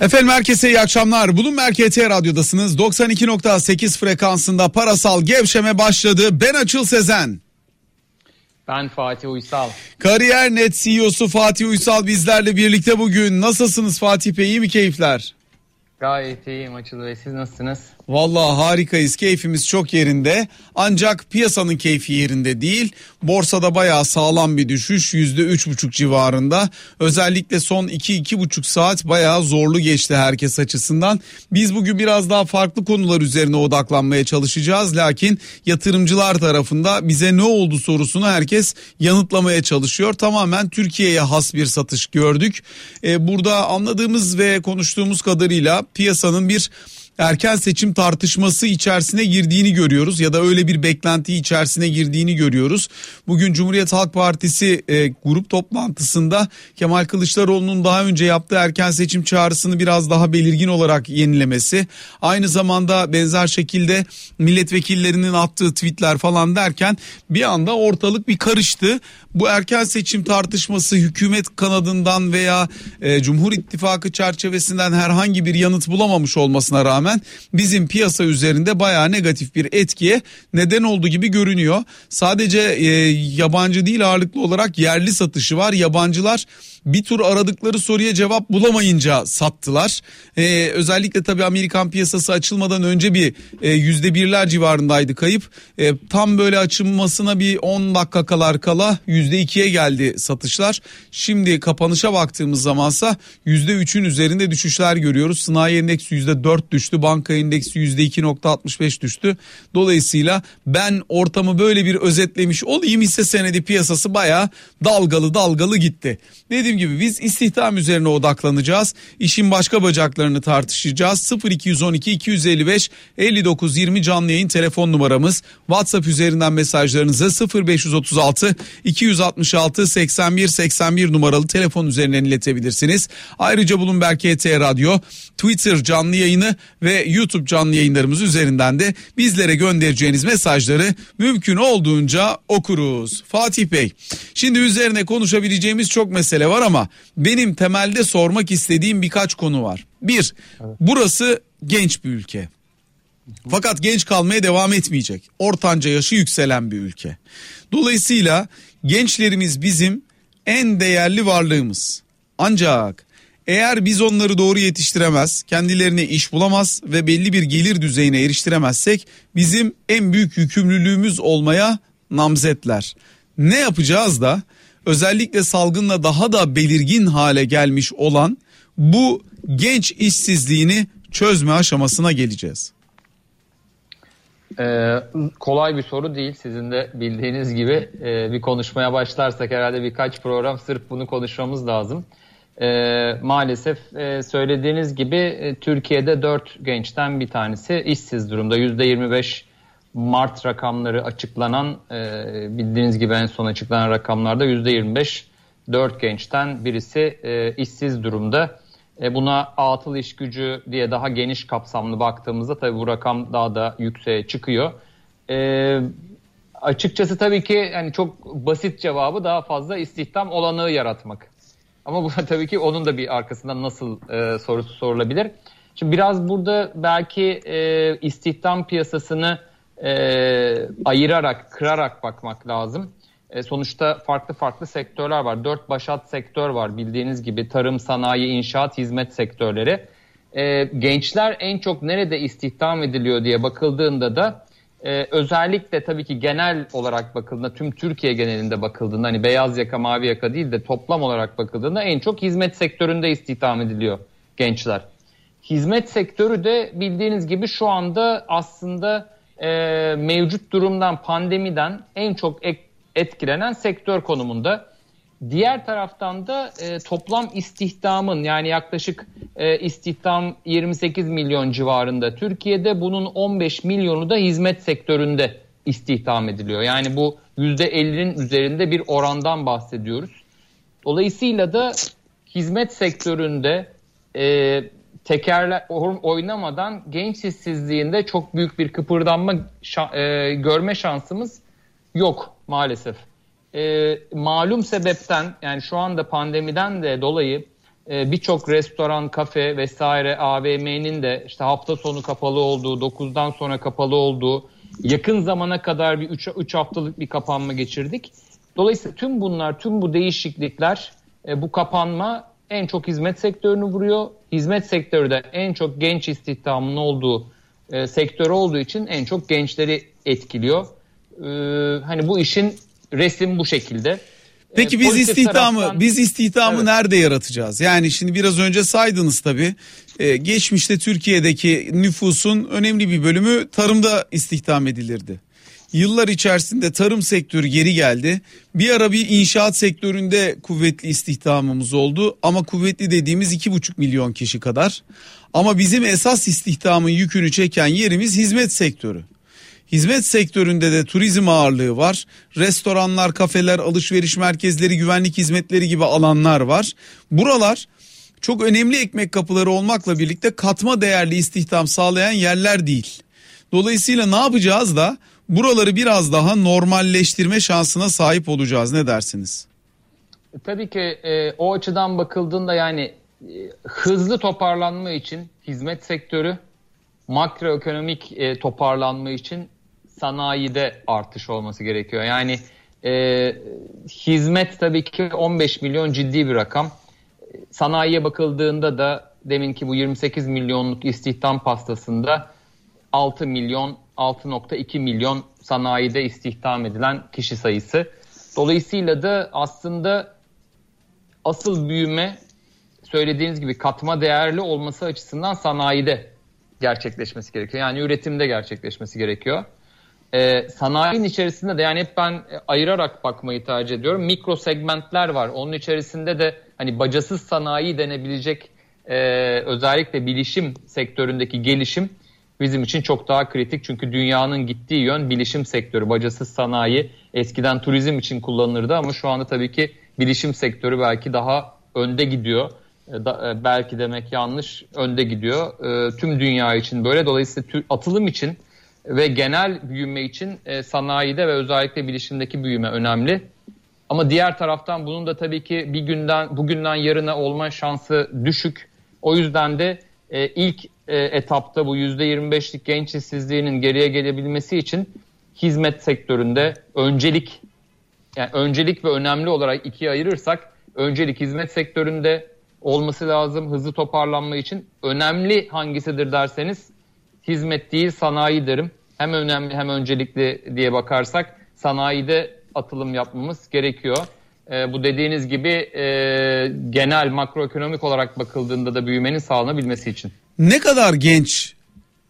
Efendim herkese iyi akşamlar. Bulun Merkez Radyo'dasınız. 92.8 frekansında parasal gevşeme başladı. Ben Açıl Sezen. Ben Fatih Uysal. Kariyer Net CEO'su Fatih Uysal bizlerle birlikte bugün. Nasılsınız Fatih Bey? İyi mi keyifler? Gayet iyiyim Açıl Bey. Siz nasılsınız? Vallahi harikayız. Keyfimiz çok yerinde. Ancak piyasanın keyfi yerinde değil. Borsada bayağı sağlam bir düşüş. Yüzde üç buçuk civarında. Özellikle son iki iki buçuk saat bayağı zorlu geçti herkes açısından. Biz bugün biraz daha farklı konular üzerine odaklanmaya çalışacağız. Lakin yatırımcılar tarafında bize ne oldu sorusunu herkes yanıtlamaya çalışıyor. Tamamen Türkiye'ye has bir satış gördük. Ee, burada anladığımız ve konuştuğumuz kadarıyla piyasanın bir erken seçim tartışması içerisine girdiğini görüyoruz ya da öyle bir beklenti içerisine girdiğini görüyoruz. Bugün Cumhuriyet Halk Partisi e, grup toplantısında Kemal Kılıçdaroğlu'nun daha önce yaptığı erken seçim çağrısını biraz daha belirgin olarak yenilemesi, aynı zamanda benzer şekilde milletvekillerinin attığı tweetler falan derken bir anda ortalık bir karıştı. Bu erken seçim tartışması hükümet kanadından veya e, Cumhur İttifakı çerçevesinden herhangi bir yanıt bulamamış olmasına rağmen rağmen bizim piyasa üzerinde bayağı negatif bir etkiye neden olduğu gibi görünüyor. Sadece e, yabancı değil ağırlıklı olarak yerli satışı var. Yabancılar bir tur aradıkları soruya cevap bulamayınca sattılar. Ee, özellikle tabii Amerikan piyasası açılmadan önce bir e, yüzde birler civarındaydı kayıp. E, tam böyle açılmasına bir 10 dakika kalar kala yüzde ikiye geldi satışlar. Şimdi kapanışa baktığımız zamansa yüzde üçün üzerinde düşüşler görüyoruz. Sanayi endeksi yüzde dört düştü. Banka endeksi yüzde iki nokta altmış beş düştü. Dolayısıyla ben ortamı böyle bir özetlemiş olayım hisse senedi piyasası baya dalgalı dalgalı gitti. Dediğim dediğim gibi biz istihdam üzerine odaklanacağız. İşin başka bacaklarını tartışacağız. 0212 255 59 20 canlı yayın telefon numaramız. WhatsApp üzerinden mesajlarınızı 0536 266 81 81 numaralı telefon üzerinden iletebilirsiniz. Ayrıca Bloomberg KT Radyo, Twitter canlı yayını ve YouTube canlı yayınlarımız üzerinden de bizlere göndereceğiniz mesajları mümkün olduğunca okuruz. Fatih Bey, şimdi üzerine konuşabileceğimiz çok mesele var ama benim temelde sormak istediğim birkaç konu var. Bir, burası genç bir ülke. Fakat genç kalmaya devam etmeyecek. Ortanca yaşı yükselen bir ülke. Dolayısıyla gençlerimiz bizim en değerli varlığımız. Ancak eğer biz onları doğru yetiştiremez, kendilerine iş bulamaz ve belli bir gelir düzeyine eriştiremezsek bizim en büyük yükümlülüğümüz olmaya namzetler. Ne yapacağız da özellikle salgınla daha da belirgin hale gelmiş olan bu genç işsizliğini çözme aşamasına geleceğiz. Ee, kolay bir soru değil. Sizin de bildiğiniz gibi e, bir konuşmaya başlarsak herhalde birkaç program sırf bunu konuşmamız lazım. E, maalesef e, söylediğiniz gibi e, Türkiye'de 4 gençten bir tanesi işsiz durumda. %25 Mart rakamları açıklanan e, bildiğiniz gibi en son açıklanan rakamlarda %25 4 gençten birisi e, işsiz durumda. E, buna atıl iş gücü diye daha geniş kapsamlı baktığımızda tabii bu rakam daha da yükseğe çıkıyor. E, açıkçası tabii ki yani çok basit cevabı daha fazla istihdam olanağı yaratmak. Ama bu tabii ki onun da bir arkasından nasıl e, sorusu sorulabilir. Şimdi biraz burada belki e, istihdam piyasasını e, ayırarak, kırarak bakmak lazım. E, sonuçta farklı farklı sektörler var. Dört başat sektör var bildiğiniz gibi tarım, sanayi, inşaat, hizmet sektörleri. E, gençler en çok nerede istihdam ediliyor diye bakıldığında da e, özellikle tabii ki genel olarak bakıldığında tüm Türkiye genelinde bakıldığında hani beyaz yaka mavi yaka değil de toplam olarak bakıldığında en çok hizmet sektöründe istihdam ediliyor gençler. Hizmet sektörü de bildiğiniz gibi şu anda aslında e, mevcut durumdan pandemiden en çok etkilenen sektör konumunda. Diğer taraftan da e, toplam istihdamın yani yaklaşık e, istihdam 28 milyon civarında. Türkiye'de bunun 15 milyonu da hizmet sektöründe istihdam ediliyor. Yani bu %50'nin üzerinde bir orandan bahsediyoruz. Dolayısıyla da hizmet sektöründe e, tekerle oynamadan genç işsizliğinde çok büyük bir kıpırdanma şa- e, görme şansımız yok maalesef. E, malum sebepten yani şu anda pandemiden de dolayı e, birçok restoran, kafe vesaire AVM'nin de işte hafta sonu kapalı olduğu, 9'dan sonra kapalı olduğu, yakın zamana kadar bir 3 haftalık bir kapanma geçirdik. Dolayısıyla tüm bunlar, tüm bu değişiklikler, e, bu kapanma en çok hizmet sektörünü vuruyor. Hizmet sektörü de en çok genç istihdamın olduğu e, sektör olduğu için en çok gençleri etkiliyor. E, hani bu işin resim bu şekilde. Peki biz istihdamı taraftan, biz istihdamı evet. nerede yaratacağız? Yani şimdi biraz önce saydınız tabii. Ee, geçmişte Türkiye'deki nüfusun önemli bir bölümü tarımda istihdam edilirdi. Yıllar içerisinde tarım sektörü geri geldi. Bir ara bir inşaat sektöründe kuvvetli istihdamımız oldu ama kuvvetli dediğimiz iki buçuk milyon kişi kadar. Ama bizim esas istihdamın yükünü çeken yerimiz hizmet sektörü. Hizmet sektöründe de turizm ağırlığı var. Restoranlar, kafeler, alışveriş merkezleri, güvenlik hizmetleri gibi alanlar var. Buralar çok önemli ekmek kapıları olmakla birlikte katma değerli istihdam sağlayan yerler değil. Dolayısıyla ne yapacağız da buraları biraz daha normalleştirme şansına sahip olacağız. Ne dersiniz? E, tabii ki e, o açıdan bakıldığında yani e, hızlı toparlanma için hizmet sektörü, makroekonomik e, toparlanma için sanayide artış olması gerekiyor. Yani e, hizmet tabii ki 15 milyon ciddi bir rakam. Sanayiye bakıldığında da deminki bu 28 milyonluk istihdam pastasında 6 milyon 6.2 milyon sanayide istihdam edilen kişi sayısı. Dolayısıyla da aslında asıl büyüme söylediğiniz gibi katma değerli olması açısından sanayide gerçekleşmesi gerekiyor. Yani üretimde gerçekleşmesi gerekiyor. Ee, sanayinin içerisinde de yani hep ben ayırarak bakmayı tercih ediyorum. Mikro segmentler var. Onun içerisinde de hani bacasız sanayi denebilecek e, özellikle bilişim sektöründeki gelişim bizim için çok daha kritik. Çünkü dünyanın gittiği yön bilişim sektörü, bacasız sanayi. Eskiden turizm için kullanılırdı ama şu anda tabii ki bilişim sektörü belki daha önde gidiyor. E, da, e, belki demek yanlış, önde gidiyor. E, tüm dünya için böyle. Dolayısıyla atılım için ve genel büyüme için e, sanayide ve özellikle bilişimdeki büyüme önemli. Ama diğer taraftan bunun da tabii ki bir günden bugünden yarına olma şansı düşük. O yüzden de e, ilk e, etapta bu %25'lik genç işsizliğinin geriye gelebilmesi için hizmet sektöründe öncelik yani öncelik ve önemli olarak ikiye ayırırsak öncelik hizmet sektöründe olması lazım hızlı toparlanma için. Önemli hangisidir derseniz hizmet değil sanayi derim. Hem önemli hem öncelikli diye bakarsak sanayide atılım yapmamız gerekiyor. E, bu dediğiniz gibi e, genel makroekonomik olarak bakıldığında da büyümenin sağlanabilmesi için. Ne kadar genç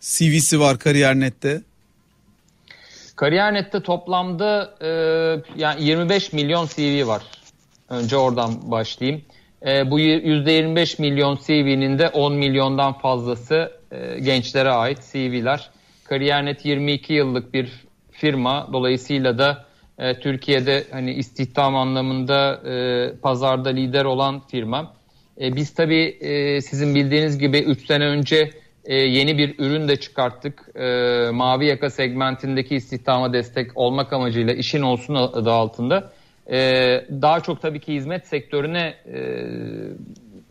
CV'si var Kariyer.net'te? Kariyer.net'te toplamda e, yani 25 milyon CV var. Önce oradan başlayayım. E, bu %25 milyon CV'nin de 10 milyondan fazlası e, gençlere ait CV'ler. Kariyer.net 22 yıllık bir firma. Dolayısıyla da e, Türkiye'de hani istihdam anlamında e, pazarda lider olan firma. E, biz tabii e, sizin bildiğiniz gibi 3 sene önce e, yeni bir ürün de çıkarttık. E, mavi yaka segmentindeki istihdama destek olmak amacıyla işin olsun adı altında. E, daha çok tabii ki hizmet sektörüne e,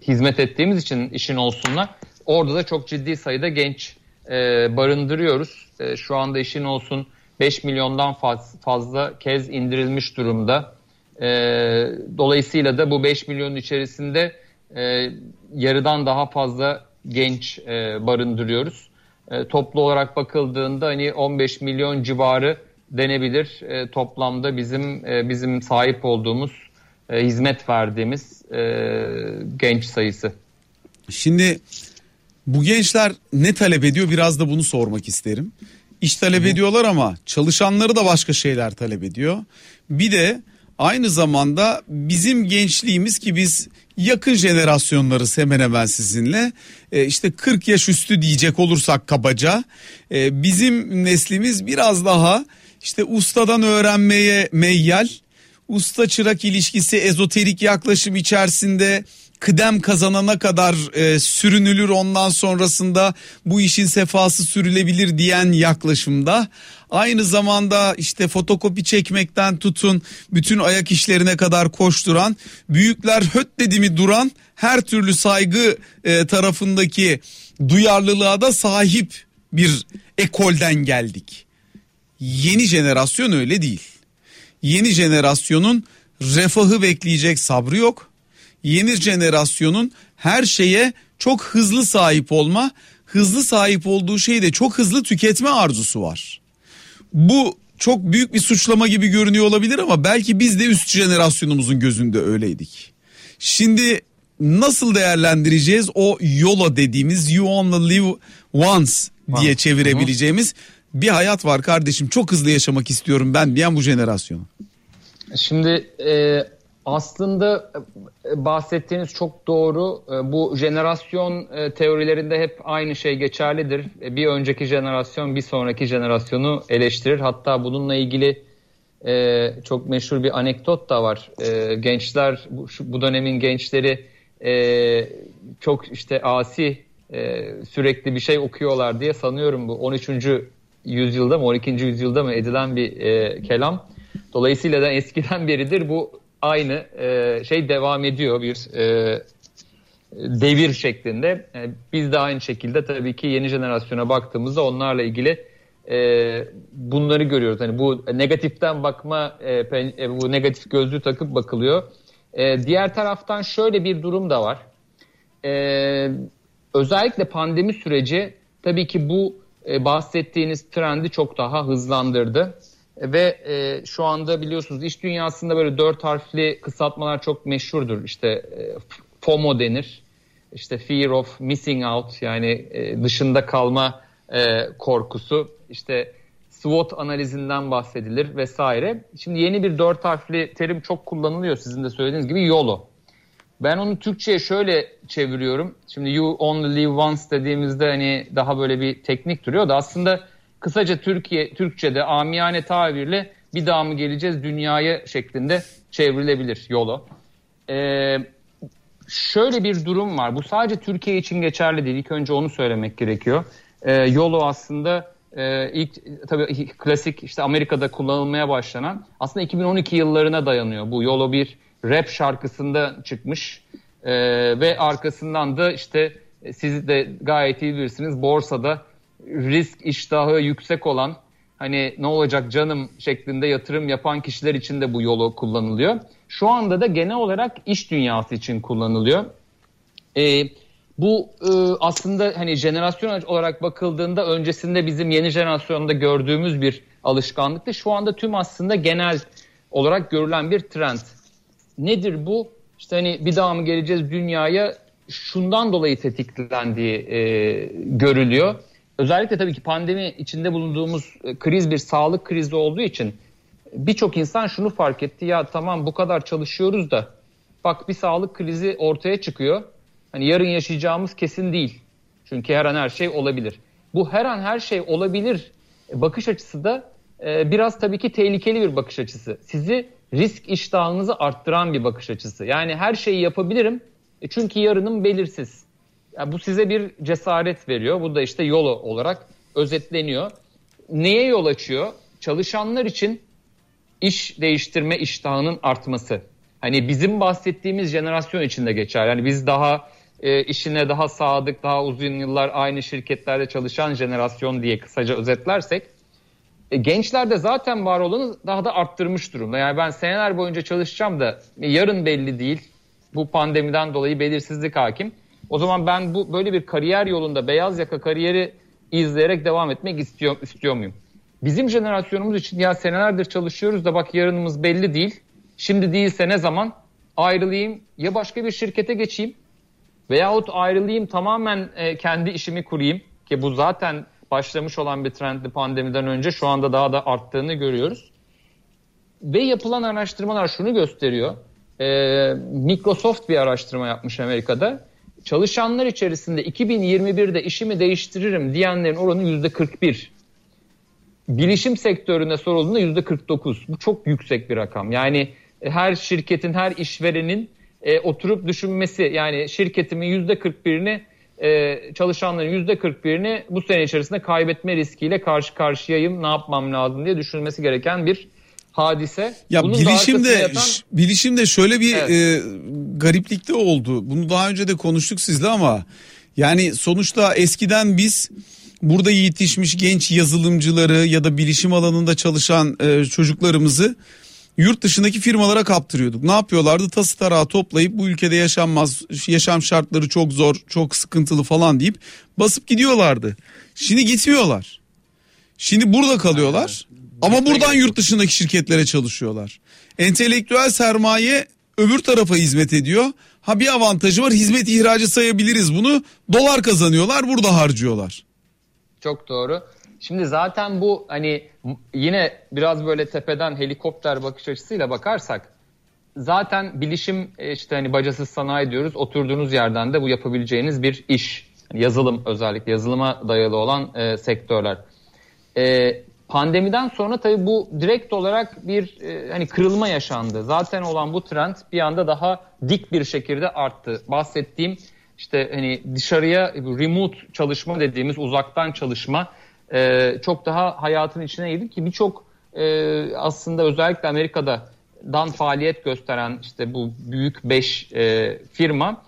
hizmet ettiğimiz için işin olsunla orada da çok ciddi sayıda genç e, barındırıyoruz. E, şu anda işin olsun 5 milyondan faz, fazla kez indirilmiş durumda. E, dolayısıyla da bu 5 milyonun içerisinde e, yarıdan daha fazla genç e, barındırıyoruz. E, toplu olarak bakıldığında hani 15 milyon civarı denebilir e, toplamda bizim e, bizim sahip olduğumuz e, hizmet verdiğimiz e, genç sayısı. Şimdi bu gençler ne talep ediyor biraz da bunu sormak isterim. İş talep ediyorlar ama çalışanları da başka şeyler talep ediyor. Bir de aynı zamanda bizim gençliğimiz ki biz yakın jenerasyonlarız hemen hemen sizinle. E, işte 40 yaş üstü diyecek olursak kabaca e, bizim neslimiz biraz daha işte ustadan öğrenmeye meyyal. Usta çırak ilişkisi ezoterik yaklaşım içerisinde kıdem kazanana kadar e, sürünülür ondan sonrasında bu işin sefası sürülebilir diyen yaklaşımda aynı zamanda işte fotokopi çekmekten tutun bütün ayak işlerine kadar koşturan büyükler höt dedi mi duran her türlü saygı e, tarafındaki duyarlılığa da sahip bir ekolden geldik. Yeni jenerasyon öyle değil. Yeni jenerasyonun refahı bekleyecek sabrı yok. Yeni jenerasyonun her şeye çok hızlı sahip olma, hızlı sahip olduğu şeyi de çok hızlı tüketme arzusu var. Bu çok büyük bir suçlama gibi görünüyor olabilir ama belki biz de üst jenerasyonumuzun gözünde öyleydik. Şimdi nasıl değerlendireceğiz o yola dediğimiz you only live once diye çevirebileceğimiz bir hayat var kardeşim çok hızlı yaşamak istiyorum ben diyen bu jenerasyonu. Şimdi e, aslında e, bahsettiğiniz çok doğru. E, bu jenerasyon e, teorilerinde hep aynı şey geçerlidir. Bir önceki jenerasyon bir sonraki jenerasyonu eleştirir. Hatta bununla ilgili çok meşhur bir anekdot da var. Gençler, bu dönemin gençleri çok işte asi sürekli bir şey okuyorlar diye sanıyorum bu 13. yüzyılda mı 12. yüzyılda mı edilen bir kelam. Dolayısıyla da eskiden beridir bu aynı e, şey devam ediyor bir e, devir şeklinde. E, biz de aynı şekilde tabii ki yeni jenerasyona baktığımızda onlarla ilgili e, bunları görüyoruz. Hani bu negatiften bakma, e, e, bu negatif gözlüğü takıp bakılıyor. E, diğer taraftan şöyle bir durum da var. E, özellikle pandemi süreci tabii ki bu e, bahsettiğiniz trendi çok daha hızlandırdı. Ve e, şu anda biliyorsunuz iş dünyasında böyle dört harfli kısaltmalar çok meşhurdur. İşte e, FOMO denir. İşte fear of missing out yani e, dışında kalma e, korkusu. İşte SWOT analizinden bahsedilir vesaire. Şimdi yeni bir dört harfli terim çok kullanılıyor sizin de söylediğiniz gibi YOLO. Ben onu Türkçe'ye şöyle çeviriyorum. Şimdi you only live once dediğimizde hani daha böyle bir teknik duruyor da aslında kısaca Türkiye Türkçe'de amiyane tabirle bir daha mı geleceğiz dünyaya şeklinde çevrilebilir yolu. Ee, şöyle bir durum var. Bu sadece Türkiye için geçerli değil. İlk önce onu söylemek gerekiyor. Ee, yolu aslında e, ilk tabii klasik işte Amerika'da kullanılmaya başlanan aslında 2012 yıllarına dayanıyor. Bu Yolo bir rap şarkısında çıkmış ee, ve arkasından da işte siz de gayet iyi bilirsiniz borsada risk iştahı yüksek olan hani ne olacak canım şeklinde yatırım yapan kişiler için de bu yolu kullanılıyor. Şu anda da genel olarak iş dünyası için kullanılıyor. Ee, bu e, aslında hani jenerasyon olarak bakıldığında öncesinde bizim yeni jenerasyonda gördüğümüz bir alışkanlıktı. Şu anda tüm aslında genel olarak görülen bir trend. Nedir bu? İşte hani bir daha mı geleceğiz dünyaya şundan dolayı tetiklendiği e, görülüyor özellikle tabii ki pandemi içinde bulunduğumuz e, kriz bir sağlık krizi olduğu için birçok insan şunu fark etti. Ya tamam bu kadar çalışıyoruz da bak bir sağlık krizi ortaya çıkıyor. Hani yarın yaşayacağımız kesin değil. Çünkü her an her şey olabilir. Bu her an her şey olabilir bakış açısı da e, biraz tabii ki tehlikeli bir bakış açısı. Sizi risk iştahınızı arttıran bir bakış açısı. Yani her şeyi yapabilirim e, çünkü yarının belirsiz. Yani bu size bir cesaret veriyor. Bu da işte yol olarak özetleniyor. Neye yol açıyor? Çalışanlar için iş değiştirme iştahının artması. Hani bizim bahsettiğimiz jenerasyon için de geçer. Yani biz daha e, işine daha sadık, daha uzun yıllar aynı şirketlerde çalışan jenerasyon diye kısaca özetlersek e, gençler zaten var olanı daha da arttırmış durumda. Yani ben seneler boyunca çalışacağım da yarın belli değil. Bu pandemiden dolayı belirsizlik hakim. O zaman ben bu böyle bir kariyer yolunda beyaz yaka kariyeri izleyerek devam etmek istiyor, istiyor muyum? Bizim jenerasyonumuz için ya senelerdir çalışıyoruz da bak yarınımız belli değil. Şimdi değilse ne zaman ayrılayım ya başka bir şirkete geçeyim veyahut ayrılayım tamamen e, kendi işimi kurayım ki bu zaten başlamış olan bir trendli pandemiden önce şu anda daha da arttığını görüyoruz. Ve yapılan araştırmalar şunu gösteriyor. E, Microsoft bir araştırma yapmış Amerika'da çalışanlar içerisinde 2021'de işimi değiştiririm diyenlerin oranı %41. Bilişim sektörüne sorulduğunda %49. Bu çok yüksek bir rakam. Yani e, her şirketin, her işverenin e, oturup düşünmesi yani şirketimin %41'ini e, çalışanların %41'ini bu sene içerisinde kaybetme riskiyle karşı karşıyayım ne yapmam lazım diye düşünmesi gereken bir hadise. Ya Bunun bilişimde yatan... bilişimde şöyle bir evet. e, gariplikte oldu. Bunu daha önce de konuştuk sizle ama yani sonuçta eskiden biz burada yetişmiş genç yazılımcıları ya da bilişim alanında çalışan e, çocuklarımızı yurt dışındaki firmalara kaptırıyorduk. Ne yapıyorlardı? Tası tarağı toplayıp bu ülkede yaşanmaz, yaşam şartları çok zor, çok sıkıntılı falan deyip basıp gidiyorlardı. Şimdi gitmiyorlar. Şimdi burada kalıyorlar. Ama buradan yurt dışındaki şirketlere çalışıyorlar. Entelektüel sermaye öbür tarafa hizmet ediyor. Ha bir avantajı var hizmet ihracı sayabiliriz bunu. Dolar kazanıyorlar burada harcıyorlar. Çok doğru. Şimdi zaten bu hani yine biraz böyle tepeden helikopter bakış açısıyla bakarsak zaten bilişim e, işte hani bacasız sanayi diyoruz. Oturduğunuz yerden de bu yapabileceğiniz bir iş. Yani yazılım özellikle yazılıma dayalı olan e, sektörler. E, pandemiden sonra tabii bu direkt olarak bir e, hani kırılma yaşandı. Zaten olan bu trend bir anda daha dik bir şekilde arttı. Bahsettiğim işte hani dışarıya remote çalışma dediğimiz uzaktan çalışma e, çok daha hayatın içine girdi ki birçok e, aslında özellikle Amerika'da dan faaliyet gösteren işte bu büyük 5 e, firma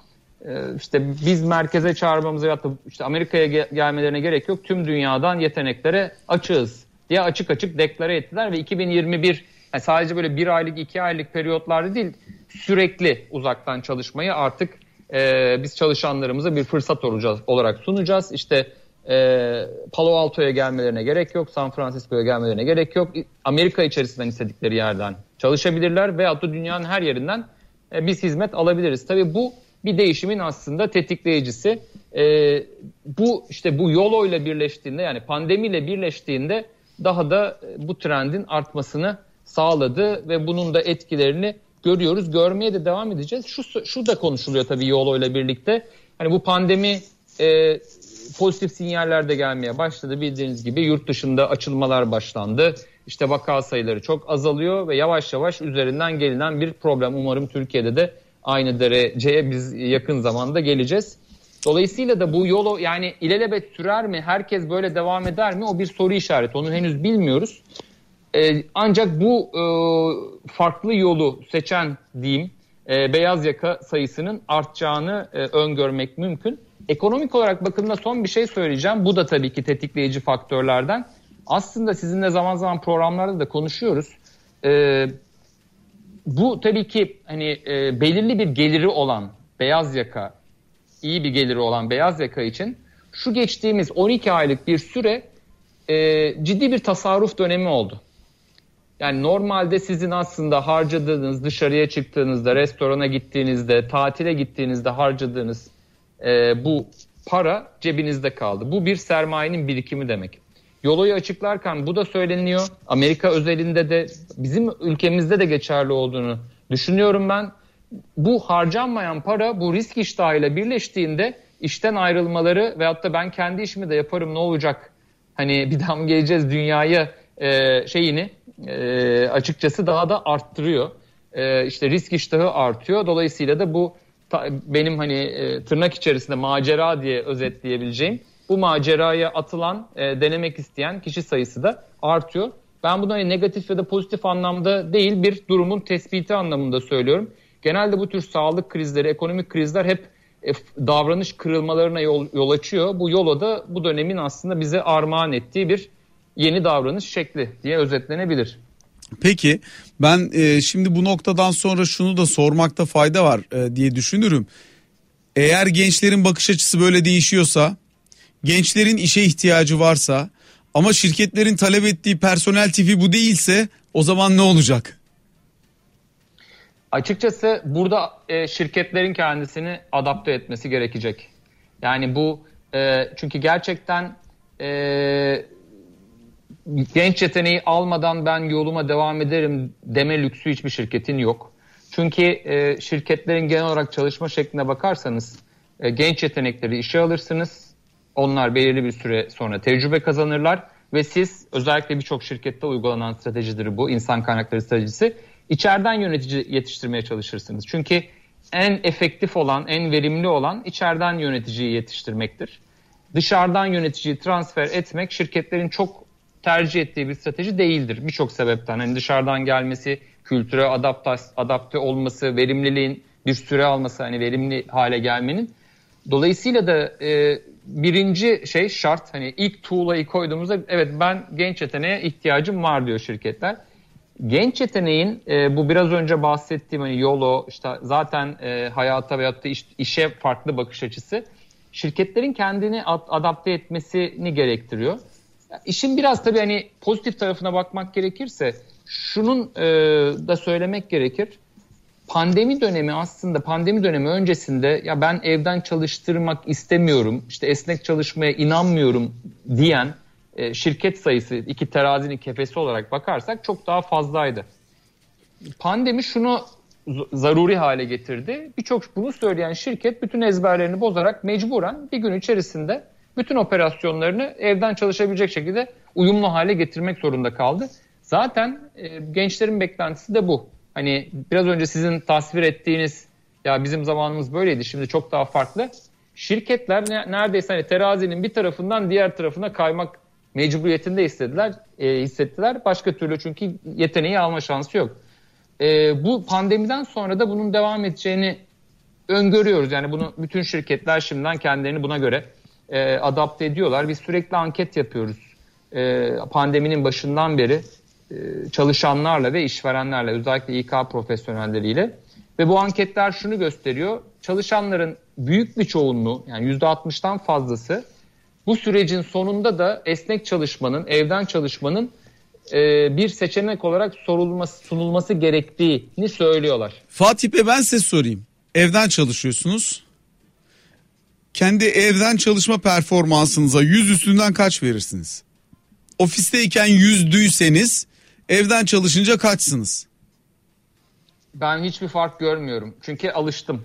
e, işte biz merkeze çağırmamıza ya da işte Amerika'ya gelmelerine gerek yok. Tüm dünyadan yeteneklere açığız diye açık açık deklare ettiler ve 2021 yani sadece böyle bir aylık iki aylık periyotlarda değil sürekli uzaktan çalışmayı artık e, biz çalışanlarımıza bir fırsat olacağız, olarak sunacağız. İşte e, Palo Alto'ya gelmelerine gerek yok, San Francisco'ya gelmelerine gerek yok. Amerika içerisinden istedikleri yerden çalışabilirler veyahut da dünyanın her yerinden e, biz hizmet alabiliriz. Tabii bu bir değişimin aslında tetikleyicisi. E, bu işte bu YOLO ile birleştiğinde yani pandemiyle birleştiğinde daha da e, bu trendin artmasını sağladı ve bunun da etkilerini görüyoruz. Görmeye de devam edeceğiz. Şu, şu da konuşuluyor tabii YOLO ile birlikte. Hani bu pandemi e, pozitif sinyaller de gelmeye başladı. Bildiğiniz gibi yurt dışında açılmalar başlandı. İşte vaka sayıları çok azalıyor ve yavaş yavaş üzerinden gelinen bir problem. Umarım Türkiye'de de aynı dereceye biz yakın zamanda geleceğiz. Dolayısıyla da bu yolu yani ilelebet sürer mi? Herkes böyle devam eder mi? O bir soru işareti. Onu henüz bilmiyoruz. Ee, ancak bu e, farklı yolu seçen diyeyim e, beyaz yaka sayısının artacağını e, öngörmek mümkün. Ekonomik olarak bakımda son bir şey söyleyeceğim. Bu da tabii ki tetikleyici faktörlerden. Aslında sizinle zaman zaman programlarda da konuşuyoruz. Ee, bu tabii ki hani e, belirli bir geliri olan beyaz yaka, iyi bir geliri olan beyaz yaka için şu geçtiğimiz 12 aylık bir süre e, ciddi bir tasarruf dönemi oldu. Yani normalde sizin aslında harcadığınız, dışarıya çıktığınızda, restorana gittiğinizde, tatile gittiğinizde harcadığınız e, bu para cebinizde kaldı. Bu bir sermayenin birikimi demek. Yoloyu açıklarken bu da söyleniyor. Amerika özelinde de bizim ülkemizde de geçerli olduğunu düşünüyorum ben. Bu harcanmayan para bu risk iştahıyla birleştiğinde işten ayrılmaları veyahut da ben kendi işimi de yaparım ne olacak? Hani bir daha mı geleceğiz dünyaya e, şeyini e, açıkçası daha da arttırıyor. E, işte risk iştahı artıyor. Dolayısıyla da bu ta, benim hani e, tırnak içerisinde macera diye özetleyebileceğim bu maceraya atılan, e, denemek isteyen kişi sayısı da artıyor. Ben bunu hani negatif ya da pozitif anlamda değil bir durumun tespiti anlamında söylüyorum. Genelde bu tür sağlık krizleri, ekonomik krizler hep e, davranış kırılmalarına yol, yol açıyor. Bu yola da bu dönemin aslında bize armağan ettiği bir yeni davranış şekli diye özetlenebilir. Peki ben e, şimdi bu noktadan sonra şunu da sormakta fayda var e, diye düşünürüm. Eğer gençlerin bakış açısı böyle değişiyorsa, gençlerin işe ihtiyacı varsa ama şirketlerin talep ettiği personel tipi bu değilse o zaman ne olacak? Açıkçası burada e, şirketlerin kendisini adapte etmesi gerekecek. Yani bu e, çünkü gerçekten e, genç yeteneği almadan ben yoluma devam ederim deme lüksü hiçbir şirketin yok. Çünkü e, şirketlerin genel olarak çalışma şekline bakarsanız e, genç yetenekleri işe alırsınız. Onlar belirli bir süre sonra tecrübe kazanırlar ve siz özellikle birçok şirkette uygulanan stratejidir bu insan kaynakları stratejisi. İçeriden yönetici yetiştirmeye çalışırsınız. Çünkü en efektif olan, en verimli olan içeriden yöneticiyi yetiştirmektir. Dışarıdan yöneticiyi transfer etmek şirketlerin çok tercih ettiği bir strateji değildir. Birçok sebepten. Hani dışarıdan gelmesi, kültüre adapte, adapte olması, verimliliğin bir süre alması, hani verimli hale gelmenin. Dolayısıyla da e, birinci şey şart hani ilk tuğlayı koyduğumuzda evet ben genç yeteneğe ihtiyacım var diyor şirketler. Genç yeteneğin e, bu biraz önce bahsettiğim hani YOLO işte zaten e, hayata veyahut da iş, işe farklı bakış açısı şirketlerin kendini adapte etmesini gerektiriyor. İşin biraz tabii hani pozitif tarafına bakmak gerekirse şunun e, da söylemek gerekir. Pandemi dönemi aslında pandemi dönemi öncesinde ya ben evden çalıştırmak istemiyorum, işte esnek çalışmaya inanmıyorum diyen e, şirket sayısı iki terazinin kefesi olarak bakarsak çok daha fazlaydı. Pandemi şunu zaruri hale getirdi. Birçok bunu söyleyen şirket bütün ezberlerini bozarak mecburen bir gün içerisinde bütün operasyonlarını evden çalışabilecek şekilde uyumlu hale getirmek zorunda kaldı. Zaten e, gençlerin beklentisi de bu. Hani biraz önce sizin tasvir ettiğiniz ya bizim zamanımız böyleydi şimdi çok daha farklı. Şirketler ne, neredeyse hani terazinin bir tarafından diğer tarafına kaymak mecburiyetinde istediler, e, hissettiler. Başka türlü çünkü yeteneği alma şansı yok. E, bu pandemiden sonra da bunun devam edeceğini öngörüyoruz. Yani bunu bütün şirketler şimdiden kendilerini buna göre e, adapte ediyorlar. Biz sürekli anket yapıyoruz. E, pandeminin başından beri e, çalışanlarla ve işverenlerle özellikle İK profesyonelleriyle ve bu anketler şunu gösteriyor. Çalışanların büyük bir çoğunluğu yani %60'tan fazlası bu sürecin sonunda da esnek çalışmanın, evden çalışmanın e, bir seçenek olarak sorulması, sunulması gerektiğini söylüyorlar. Fatih Bey ben size sorayım. Evden çalışıyorsunuz. Kendi evden çalışma performansınıza 100 üstünden kaç verirsiniz? Ofisteyken yüzdüyseniz evden çalışınca kaçsınız? Ben hiçbir fark görmüyorum. Çünkü alıştım.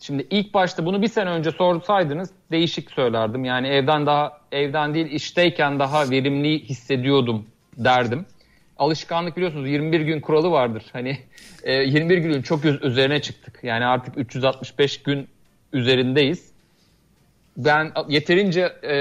Şimdi ilk başta bunu bir sene önce sorsaydınız değişik söylerdim. Yani evden daha evden değil işteyken daha verimli hissediyordum derdim. Alışkanlık biliyorsunuz 21 gün kuralı vardır. Hani e, 21 günün çok üzerine çıktık. Yani artık 365 gün üzerindeyiz. Ben yeterince e,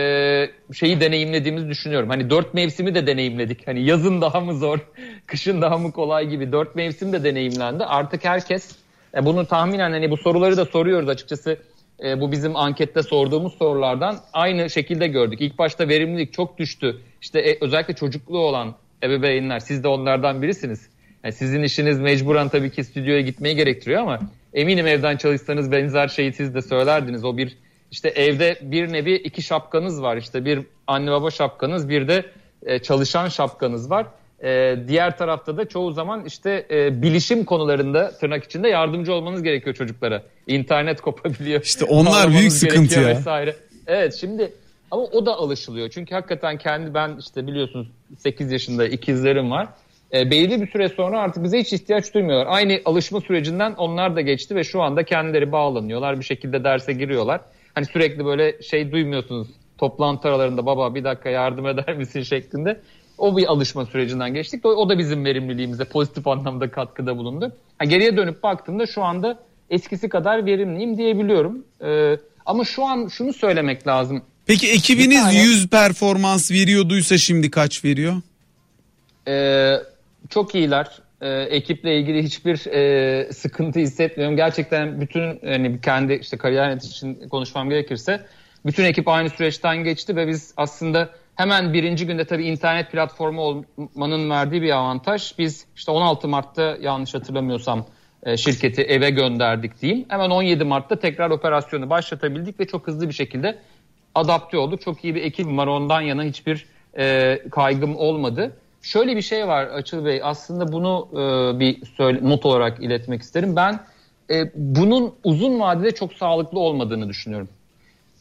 şeyi deneyimlediğimizi düşünüyorum. Hani dört mevsimi de deneyimledik. Hani yazın daha mı zor, kışın daha mı kolay gibi dört mevsim de deneyimlendi. Artık herkes e, bunu tahminen hani bu soruları da soruyoruz açıkçası. E, bu bizim ankette sorduğumuz sorulardan aynı şekilde gördük. İlk başta verimlilik çok düştü. İşte e, özellikle çocuklu olan ebeveynler siz de onlardan birisiniz. Yani sizin işiniz mecburen tabii ki stüdyoya gitmeyi gerektiriyor ama eminim evden çalışsanız benzer şeyi siz de söylerdiniz. O bir işte evde bir nevi iki şapkanız var. İşte bir anne baba şapkanız bir de e, çalışan şapkanız var. E, diğer tarafta da çoğu zaman işte e, bilişim konularında tırnak içinde yardımcı olmanız gerekiyor çocuklara. İnternet kopabiliyor. İşte onlar büyük sıkıntı ya. Vesaire. Evet şimdi ama o da alışılıyor. Çünkü hakikaten kendi ben işte biliyorsunuz 8 yaşında ikizlerim var. E, belirli bir süre sonra artık bize hiç ihtiyaç duymuyorlar. Aynı alışma sürecinden onlar da geçti ve şu anda kendileri bağlanıyorlar. Bir şekilde derse giriyorlar. Hani sürekli böyle şey duymuyorsunuz toplantı aralarında baba bir dakika yardım eder misin şeklinde. O bir alışma sürecinden geçtik. O, o da bizim verimliliğimize pozitif anlamda katkıda bulundu. Yani geriye dönüp baktığımda şu anda eskisi kadar verimliyim diyebiliyorum. Ee, ama şu an şunu söylemek lazım. Peki ekibiniz tane, 100 performans veriyorduysa şimdi kaç veriyor? Ee, çok iyiler. Ee, ekiple ilgili hiçbir e, sıkıntı hissetmiyorum. Gerçekten bütün yani kendi işte kariyer için konuşmam gerekirse bütün ekip aynı süreçten geçti ve biz aslında hemen birinci günde tabii internet platformu olmanın verdiği bir avantaj. Biz işte 16 Mart'ta yanlış hatırlamıyorsam e, şirketi eve gönderdik diyeyim. Hemen 17 Mart'ta tekrar operasyonu başlatabildik ve çok hızlı bir şekilde adapte olduk. Çok iyi bir ekip var ondan yana hiçbir e, kaygım olmadı. Şöyle bir şey var Açıl Bey aslında bunu e, bir söyle, not olarak iletmek isterim. Ben e, bunun uzun vadede çok sağlıklı olmadığını düşünüyorum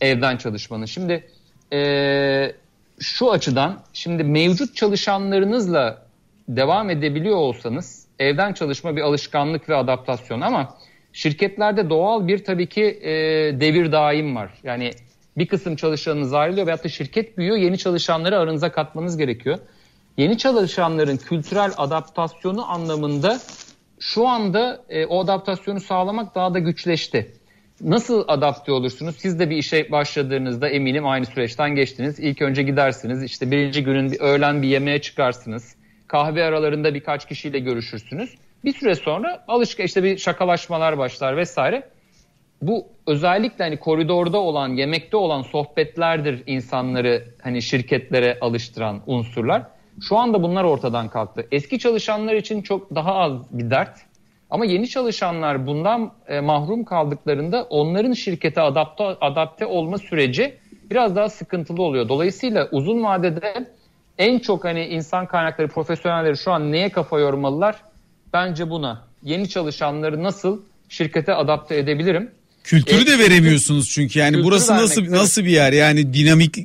evden çalışmanın. Şimdi e, şu açıdan şimdi mevcut çalışanlarınızla devam edebiliyor olsanız evden çalışma bir alışkanlık ve adaptasyon ama şirketlerde doğal bir tabii ki e, devir daim var. Yani bir kısım çalışanınız ayrılıyor veyahut da şirket büyüyor yeni çalışanları aranıza katmanız gerekiyor. Yeni çalışanların kültürel adaptasyonu anlamında şu anda e, o adaptasyonu sağlamak daha da güçleşti. Nasıl adapte olursunuz? Siz de bir işe başladığınızda eminim aynı süreçten geçtiniz. İlk önce gidersiniz. İşte birinci günün bir öğlen bir yemeğe çıkarsınız. Kahve aralarında birkaç kişiyle görüşürsünüz. Bir süre sonra alışka işte bir şakalaşmalar başlar vesaire. Bu özellikle hani koridorda olan, yemekte olan sohbetlerdir insanları hani şirketlere alıştıran unsurlar. Şu anda bunlar ortadan kalktı. Eski çalışanlar için çok daha az bir dert. Ama yeni çalışanlar bundan e, mahrum kaldıklarında onların şirkete adapte, adapte olma süreci biraz daha sıkıntılı oluyor. Dolayısıyla uzun vadede en çok hani insan kaynakları profesyonelleri şu an neye kafa yormalılar? Bence buna. Yeni çalışanları nasıl şirkete adapte edebilirim? Kültürü de veremiyorsunuz çünkü yani burası nasıl nasıl bir yer yani dinamik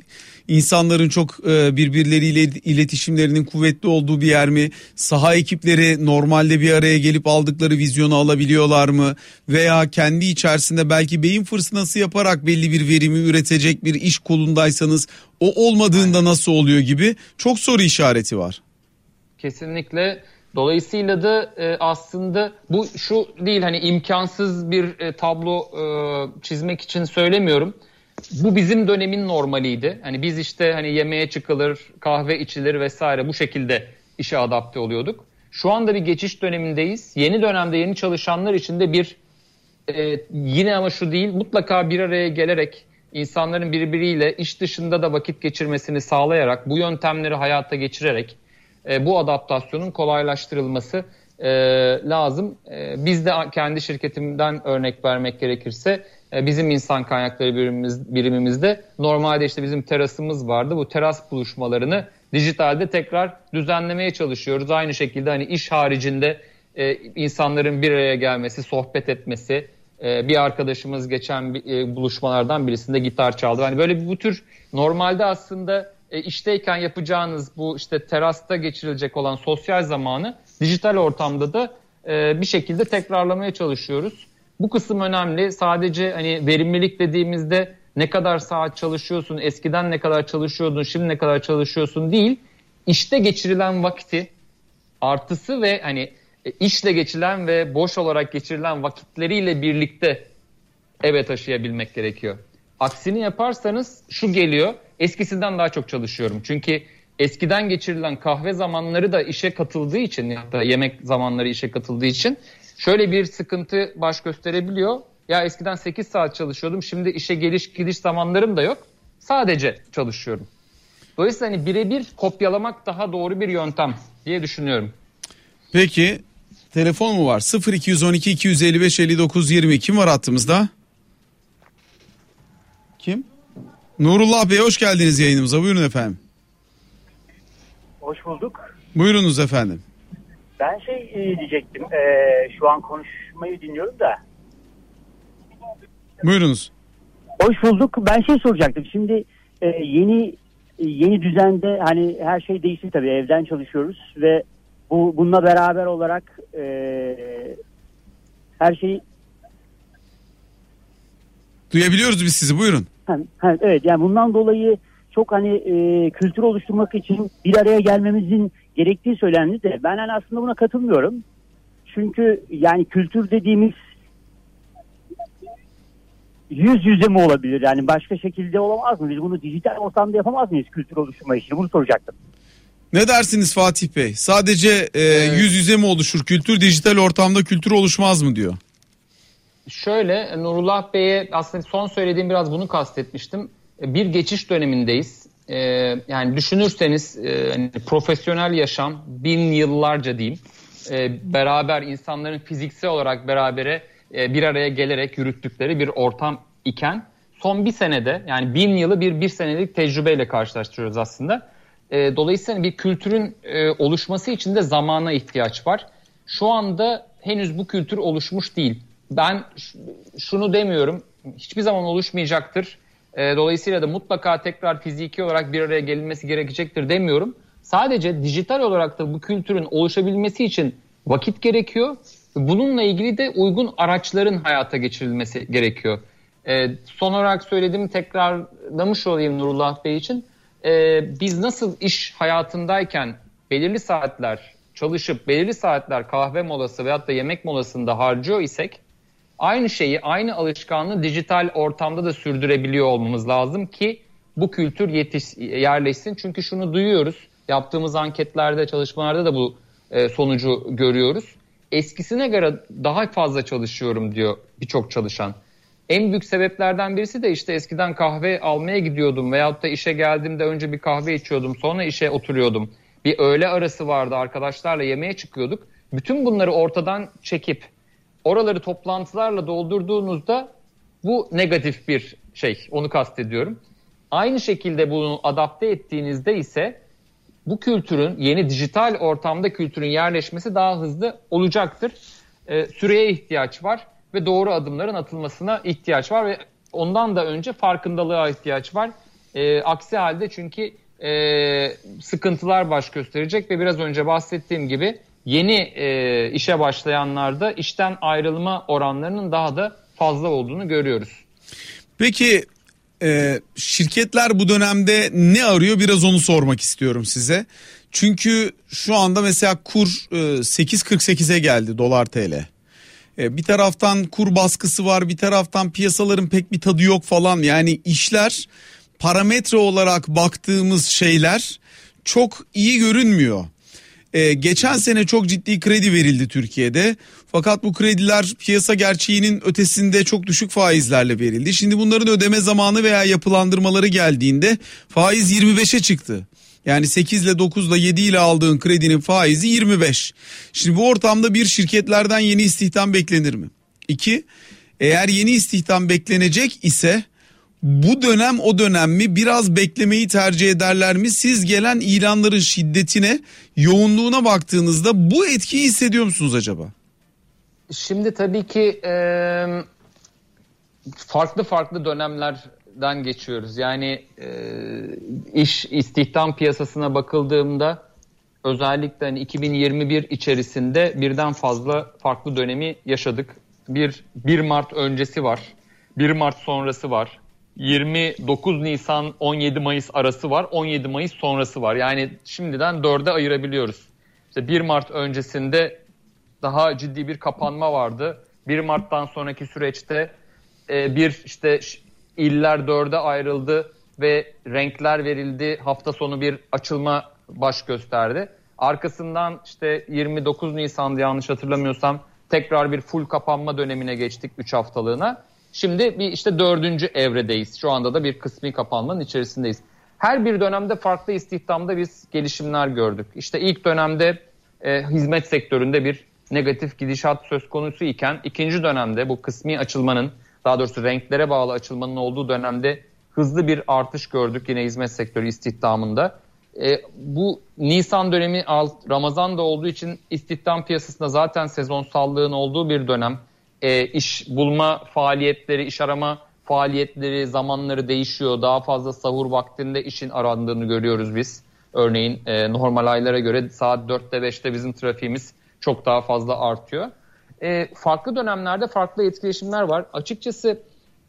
insanların çok e, birbirleriyle iletişimlerinin kuvvetli olduğu bir yer mi? Saha ekipleri normalde bir araya gelip aldıkları vizyonu alabiliyorlar mı? Veya kendi içerisinde belki beyin fırtınası yaparak belli bir verimi üretecek bir iş kolundaysanız o olmadığında nasıl oluyor gibi çok soru işareti var. Kesinlikle. Dolayısıyla da e, aslında bu şu değil hani imkansız bir e, tablo e, çizmek için söylemiyorum bu bizim dönemin normaliydi. Hani biz işte hani yemeğe çıkılır, kahve içilir vesaire bu şekilde işe adapte oluyorduk. Şu anda bir geçiş dönemindeyiz. Yeni dönemde yeni çalışanlar için de bir e, yine ama şu değil mutlaka bir araya gelerek insanların birbiriyle iş dışında da vakit geçirmesini sağlayarak bu yöntemleri hayata geçirerek e, bu adaptasyonun kolaylaştırılması e, lazım. E, biz de kendi şirketimden örnek vermek gerekirse bizim insan kaynakları birimimiz, birimimizde normalde işte bizim terasımız vardı. Bu teras buluşmalarını dijitalde tekrar düzenlemeye çalışıyoruz. Aynı şekilde hani iş haricinde e, insanların bir araya gelmesi, sohbet etmesi. E, bir arkadaşımız geçen e, buluşmalardan birisinde gitar çaldı. Hani böyle bu tür normalde aslında e, işteyken yapacağınız bu işte terasta geçirilecek olan sosyal zamanı dijital ortamda da e, bir şekilde tekrarlamaya çalışıyoruz. Bu kısım önemli. Sadece hani verimlilik dediğimizde ne kadar saat çalışıyorsun, eskiden ne kadar çalışıyordun, şimdi ne kadar çalışıyorsun değil. İşte geçirilen vakti artısı ve hani işle geçirilen ve boş olarak geçirilen vakitleriyle birlikte eve taşıyabilmek gerekiyor. Aksini yaparsanız şu geliyor. Eskisinden daha çok çalışıyorum. Çünkü eskiden geçirilen kahve zamanları da işe katıldığı için ya da yemek zamanları işe katıldığı için şöyle bir sıkıntı baş gösterebiliyor. Ya eskiden 8 saat çalışıyordum. Şimdi işe geliş gidiş zamanlarım da yok. Sadece çalışıyorum. Dolayısıyla hani birebir kopyalamak daha doğru bir yöntem diye düşünüyorum. Peki telefon mu var? 0212 255 59 20 kim var hattımızda? Kim? Nurullah Bey hoş geldiniz yayınımıza. Buyurun efendim. Hoş bulduk. Buyurunuz efendim. Ben şey e, diyecektim. E, şu an konuşmayı dinliyorum da. Buyurunuz. Hoş bulduk. Ben şey soracaktım. Şimdi e, yeni yeni düzende hani her şey değişti tabii. Evden çalışıyoruz ve bu bununla beraber olarak e, her şeyi Duyabiliyoruz biz sizi buyurun. Ha, ha, evet yani bundan dolayı çok hani e, kültür oluşturmak için bir araya gelmemizin gerektiği söylendi de ben hani aslında buna katılmıyorum. Çünkü yani kültür dediğimiz yüz yüze mi olabilir? Yani başka şekilde olamaz mı? Biz bunu dijital ortamda yapamaz mıyız kültür oluşturma işini? Bunu soracaktım. Ne dersiniz Fatih Bey? Sadece e, evet. yüz yüze mi oluşur? Kültür dijital ortamda kültür oluşmaz mı diyor? Şöyle Nurullah Bey'e aslında son söylediğim biraz bunu kastetmiştim. Bir geçiş dönemindeyiz e, yani düşünürseniz e, hani profesyonel yaşam bin yıllarca diyeyim e, beraber insanların fiziksel olarak berabere e, bir araya gelerek yürüttükleri bir ortam iken son bir senede yani bin yılı bir bir senelik tecrübeyle karşılaştırıyoruz aslında. E, dolayısıyla bir kültürün e, oluşması için de zamana ihtiyaç var. Şu anda henüz bu kültür oluşmuş değil. Ben şunu demiyorum, hiçbir zaman oluşmayacaktır e, dolayısıyla da mutlaka tekrar fiziki olarak bir araya gelinmesi gerekecektir demiyorum. Sadece dijital olarak da bu kültürün oluşabilmesi için vakit gerekiyor. Bununla ilgili de uygun araçların hayata geçirilmesi gerekiyor. E, son olarak söylediğimi tekrarlamış olayım Nurullah Bey için. E, biz nasıl iş hayatındayken belirli saatler çalışıp belirli saatler kahve molası veyahut da yemek molasında harcıyor isek Aynı şeyi, aynı alışkanlığı dijital ortamda da sürdürebiliyor olmamız lazım ki bu kültür yetiş, yerleşsin. Çünkü şunu duyuyoruz. Yaptığımız anketlerde, çalışmalarda da bu e, sonucu görüyoruz. Eskisine göre daha fazla çalışıyorum diyor birçok çalışan. En büyük sebeplerden birisi de işte eskiden kahve almaya gidiyordum veyahut da işe geldiğimde önce bir kahve içiyordum sonra işe oturuyordum. Bir öğle arası vardı arkadaşlarla yemeğe çıkıyorduk. Bütün bunları ortadan çekip oraları toplantılarla doldurduğunuzda bu negatif bir şey onu kastediyorum. Aynı şekilde bunu adapte ettiğinizde ise bu kültürün yeni dijital ortamda kültürün yerleşmesi daha hızlı olacaktır. Ee, süreye ihtiyaç var ve doğru adımların atılmasına ihtiyaç var ve ondan da önce farkındalığa ihtiyaç var. Ee, aksi halde çünkü e, sıkıntılar baş gösterecek ve biraz önce bahsettiğim gibi yeni e, işe başlayanlarda işten ayrılma oranlarının daha da fazla olduğunu görüyoruz. Peki e, şirketler bu dönemde ne arıyor biraz onu sormak istiyorum size. Çünkü şu anda mesela kur e, 8.48'e geldi dolar TL. E, bir taraftan kur baskısı var bir taraftan piyasaların pek bir tadı yok falan yani işler parametre olarak baktığımız şeyler çok iyi görünmüyor. Ee, geçen sene çok ciddi kredi verildi Türkiye'de. Fakat bu krediler piyasa gerçeğinin ötesinde çok düşük faizlerle verildi. Şimdi bunların ödeme zamanı veya yapılandırmaları geldiğinde faiz 25'e çıktı. Yani 8 ile 9 ile 7 ile aldığın kredinin faizi 25. Şimdi bu ortamda bir şirketlerden yeni istihdam beklenir mi? İki, eğer yeni istihdam beklenecek ise bu dönem o dönem mi biraz beklemeyi tercih ederler mi? Siz gelen ilanların şiddetine, yoğunluğuna baktığınızda bu etkiyi hissediyor musunuz acaba? Şimdi tabii ki e, farklı farklı dönemlerden geçiyoruz. Yani e, iş istihdam piyasasına bakıldığımda özellikle hani 2021 içerisinde birden fazla farklı dönemi yaşadık. Bir 1 Mart öncesi var. 1 Mart sonrası var. 29 Nisan 17 Mayıs arası var. 17 Mayıs sonrası var. Yani şimdiden 4'e ayırabiliyoruz. İşte 1 Mart öncesinde daha ciddi bir kapanma vardı. 1 Mart'tan sonraki süreçte e, bir işte iller 4'e ayrıldı ve renkler verildi. Hafta sonu bir açılma baş gösterdi. Arkasından işte 29 Nisan'da yanlış hatırlamıyorsam tekrar bir full kapanma dönemine geçtik 3 haftalığına. Şimdi bir işte dördüncü evredeyiz. Şu anda da bir kısmi kapanmanın içerisindeyiz. Her bir dönemde farklı istihdamda biz gelişimler gördük. İşte ilk dönemde e, hizmet sektöründe bir negatif gidişat söz konusu iken ikinci dönemde bu kısmi açılmanın daha doğrusu renklere bağlı açılmanın olduğu dönemde hızlı bir artış gördük yine hizmet sektörü istihdamında. E, bu Nisan dönemi Ramazan da olduğu için istihdam piyasasında zaten sezonsallığın olduğu bir dönem e, iş bulma faaliyetleri, iş arama faaliyetleri, zamanları değişiyor. Daha fazla sahur vaktinde işin arandığını görüyoruz biz. Örneğin e, normal aylara göre saat 4'te 5'te bizim trafiğimiz çok daha fazla artıyor. E, farklı dönemlerde farklı etkileşimler var. Açıkçası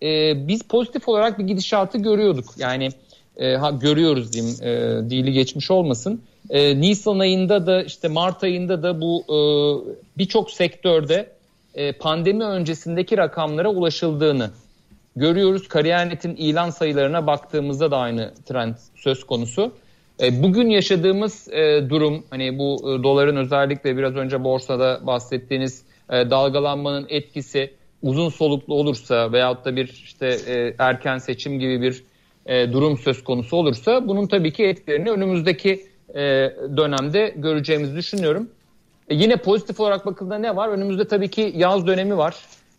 e, biz pozitif olarak bir gidişatı görüyorduk. Yani e, ha, görüyoruz diyeyim, e, dili geçmiş olmasın. E, Nisan ayında da işte Mart ayında da bu e, birçok sektörde e, pandemi öncesindeki rakamlara ulaşıldığını görüyoruz. Kariyernet'in ilan sayılarına baktığımızda da aynı trend söz konusu. E, bugün yaşadığımız e, durum hani bu doların özellikle biraz önce borsada bahsettiğiniz dalgalanmanın etkisi uzun soluklu olursa veyahut da bir işte erken seçim gibi bir durum söz konusu olursa bunun tabii ki etkilerini önümüzdeki dönemde göreceğimizi düşünüyorum. E yine pozitif olarak bakıldığında ne var? Önümüzde tabii ki yaz dönemi var.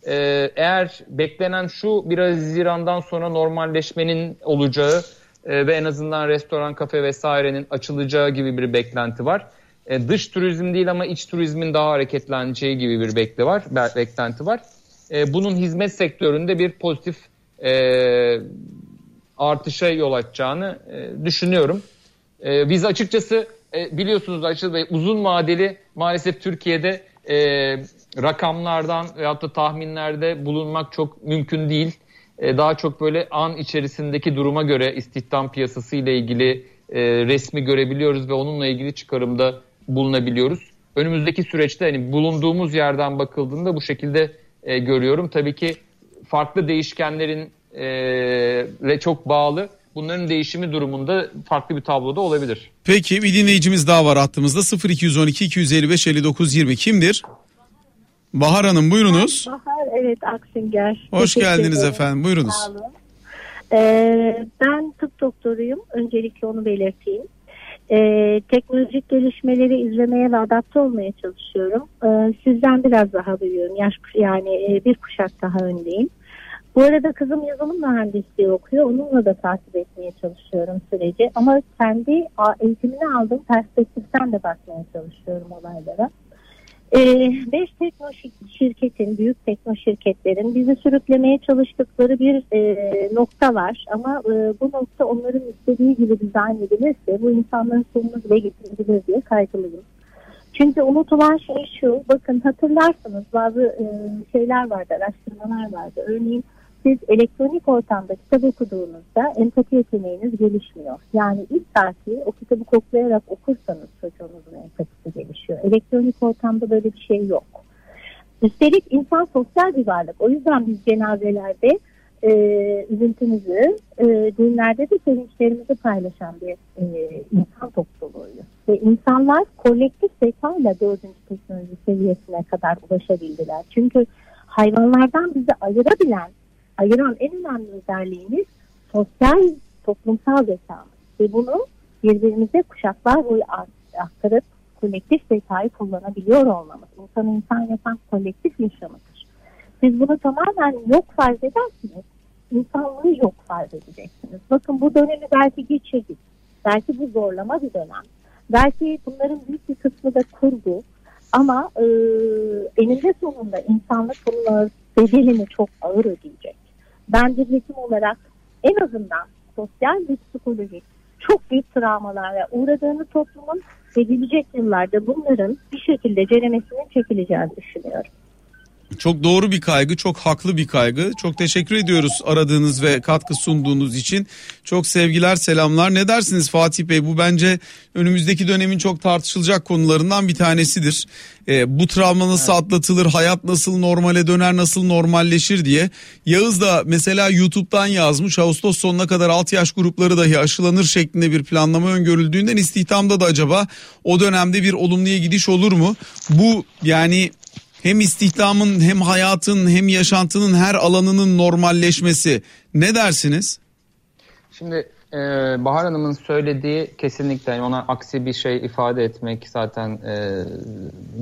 Ee, eğer beklenen şu biraz Haziran'dan sonra normalleşmenin olacağı e, ve en azından restoran, kafe vesairenin açılacağı gibi bir beklenti var. E, dış turizm değil ama iç turizmin daha hareketleneceği gibi bir bekle var, beklenti var. E, bunun hizmet sektöründe bir pozitif e, artışa yol açacağını e, düşünüyorum. E, biz açıkçası e, biliyorsunuz Açıl Bey uzun vadeli maalesef Türkiye'de e, rakamlardan veyahut da tahminlerde bulunmak çok mümkün değil. E, daha çok böyle an içerisindeki duruma göre istihdam piyasası ile ilgili e, resmi görebiliyoruz ve onunla ilgili çıkarımda bulunabiliyoruz. Önümüzdeki süreçte hani bulunduğumuz yerden bakıldığında bu şekilde e, görüyorum. Tabii ki farklı değişkenlerin e, çok bağlı. Bunların değişimi durumunda farklı bir tabloda olabilir. Peki bir dinleyicimiz daha var hattımızda 0212 255 59 20 kimdir? Bahar Hanım buyurunuz. Bahar evet Aksinger. Hoş geldiniz ederim. efendim buyurunuz. Sağ olun. Ee, ben tıp doktoruyum. Öncelikle onu belirteyim. Ee, teknolojik gelişmeleri izlemeye ve adapte olmaya çalışıyorum. Ee, sizden biraz daha büyüğüm. Yaş yani e, bir kuşak daha öndeyim. Bu arada kızım yazılım mühendisliği okuyor. Onunla da takip etmeye çalışıyorum süreci. Ama kendi eğitimini aldığım perspektiften de bakmaya çalışıyorum olaylara. Ee, beş tekno şirketin, büyük tekno şirketlerin bizi sürüklemeye çalıştıkları bir e, nokta var. Ama e, bu nokta onların istediği gibi dizayn edilirse bu insanların sonunu bile getirebilir diye kaygılıyım. Çünkü unutulan şey şu, bakın hatırlarsınız bazı e, şeyler vardı, araştırmalar vardı. Örneğin siz elektronik ortamda kitap okuduğunuzda empati yeteneğiniz gelişmiyor. Yani ilk saati o kitabı koklayarak okursanız çocuğunuzun empatisi gelişiyor. Elektronik ortamda böyle bir şey yok. Üstelik insan sosyal bir varlık. O yüzden biz cenazelerde e, üzüntümüzü, e, dinlerde de sevinçlerimizi paylaşan bir e, insan topluluğuyuz. Ve insanlar kolektif zekayla dördüncü teknoloji seviyesine kadar ulaşabildiler. Çünkü hayvanlardan bizi ayırabilen ayıran en önemli özelliğimiz sosyal toplumsal zekamız. Ve bunu birbirimize kuşaklar boyu aktarıp kolektif zekayı kullanabiliyor olmamız. İnsanı insan yapan kolektif yaşamıdır. Siz bunu tamamen yok farz edersiniz. İnsanlığı yok farz edeceksiniz. Bakın bu dönemi belki geçirdik. Belki bu zorlama bir dönem. Belki bunların büyük bir kısmı da kurgu. Ama e, eninde sonunda insanlık bunun bedelini çok ağır ödeyecek ben bir hekim olarak en azından sosyal ve psikolojik çok büyük travmalara uğradığını toplumun ve gelecek yıllarda bunların bir şekilde ceremesinin çekileceğini düşünüyorum. Çok doğru bir kaygı, çok haklı bir kaygı. Çok teşekkür ediyoruz aradığınız ve katkı sunduğunuz için. Çok sevgiler, selamlar. Ne dersiniz Fatih Bey? Bu bence önümüzdeki dönemin çok tartışılacak konularından bir tanesidir. E, bu travma nasıl evet. atlatılır, hayat nasıl normale döner, nasıl normalleşir diye. Yağız da mesela YouTube'dan yazmış. Ağustos sonuna kadar alt yaş grupları dahi aşılanır şeklinde bir planlama öngörüldüğünden istihdamda da acaba o dönemde bir olumluya gidiş olur mu? Bu yani hem istihdamın hem hayatın hem yaşantının her alanının normalleşmesi ne dersiniz? Şimdi e, Bahar Hanım'ın söylediği kesinlikle yani ona aksi bir şey ifade etmek zaten e,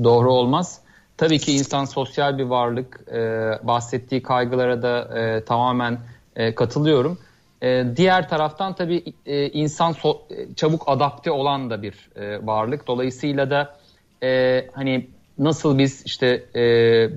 doğru olmaz. Tabii ki insan sosyal bir varlık. E, bahsettiği kaygılara da e, tamamen e, katılıyorum. E, diğer taraftan tabii e, insan so, çabuk adapte olan da bir e, varlık. Dolayısıyla da e, hani nasıl biz işte e,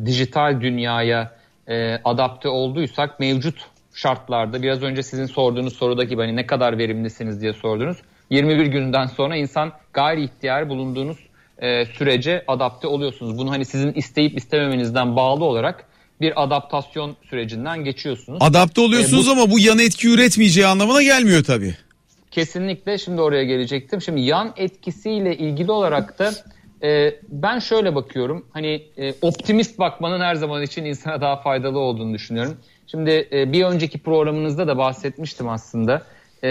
dijital dünyaya e, adapte olduysak mevcut şartlarda biraz önce sizin sorduğunuz soruda gibi hani ne kadar verimlisiniz diye sordunuz. 21 günden sonra insan gayri ihtiyar bulunduğunuz e, sürece adapte oluyorsunuz. Bunu hani sizin isteyip istememenizden bağlı olarak bir adaptasyon sürecinden geçiyorsunuz. Adapte oluyorsunuz e, bu, ama bu yan etki üretmeyeceği anlamına gelmiyor tabii. Kesinlikle şimdi oraya gelecektim. Şimdi yan etkisiyle ilgili olarak da e, ben şöyle bakıyorum. Hani e, optimist bakmanın her zaman için insana daha faydalı olduğunu düşünüyorum. Şimdi e, bir önceki programınızda da bahsetmiştim aslında. E,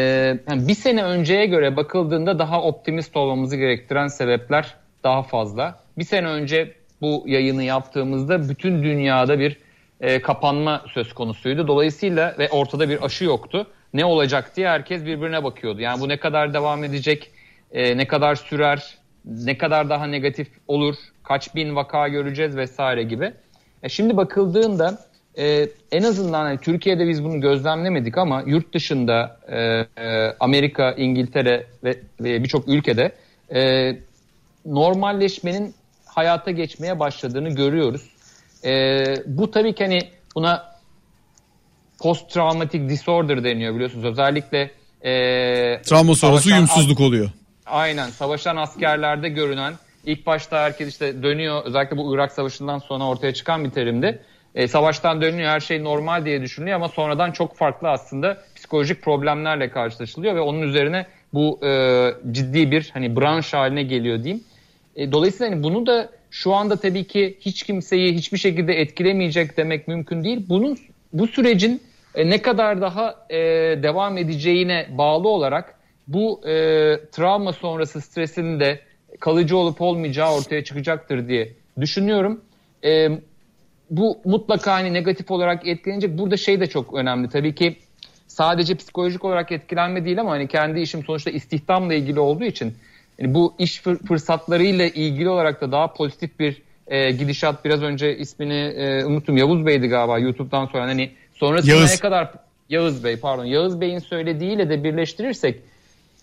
yani bir sene önceye göre bakıldığında daha optimist olmamızı gerektiren sebepler daha fazla. Bir sene önce bu yayını yaptığımızda bütün dünyada bir e, kapanma söz konusuydu. Dolayısıyla ve ortada bir aşı yoktu. Ne olacak diye herkes birbirine bakıyordu. Yani bu ne kadar devam edecek, e, ne kadar sürer, ne kadar daha negatif olur, kaç bin vaka göreceğiz vesaire gibi. E şimdi bakıldığında e, en azından hani Türkiye'de biz bunu gözlemlemedik ama yurt dışında e, e, Amerika, İngiltere ve, ve birçok ülkede e, normalleşmenin hayata geçmeye başladığını görüyoruz. E, bu tabii ki hani buna post traumatic disorder deniyor biliyorsunuz. Özellikle e, travma sonrası uyumsuzluk oluyor. Aynen savaşan askerlerde görünen ilk başta herkes işte dönüyor özellikle bu Irak Savaşı'ndan sonra ortaya çıkan bir terimdi. E, savaştan dönüyor her şey normal diye düşünülüyor ama sonradan çok farklı aslında psikolojik problemlerle karşılaşılıyor ve onun üzerine bu e, ciddi bir hani branş haline geliyor diyeyim. E, dolayısıyla hani bunu da şu anda tabii ki hiç kimseyi hiçbir şekilde etkilemeyecek demek mümkün değil. Bunun bu sürecin e, ne kadar daha e, devam edeceğine bağlı olarak bu e, travma sonrası stresinin de kalıcı olup olmayacağı ortaya çıkacaktır diye düşünüyorum. E, bu mutlaka hani negatif olarak etkilenecek. Burada şey de çok önemli. Tabii ki sadece psikolojik olarak etkilenme değil ama hani kendi işim sonuçta istihdamla ilgili olduğu için yani bu iş fırsatlarıyla ilgili olarak da daha pozitif bir e, gidişat biraz önce ismini e, unuttum Yavuz Bey'di galiba YouTube'dan sonra hani sonrasında Yağız. ne kadar Yağız Bey pardon Yağız Bey'in söylediğiyle de birleştirirsek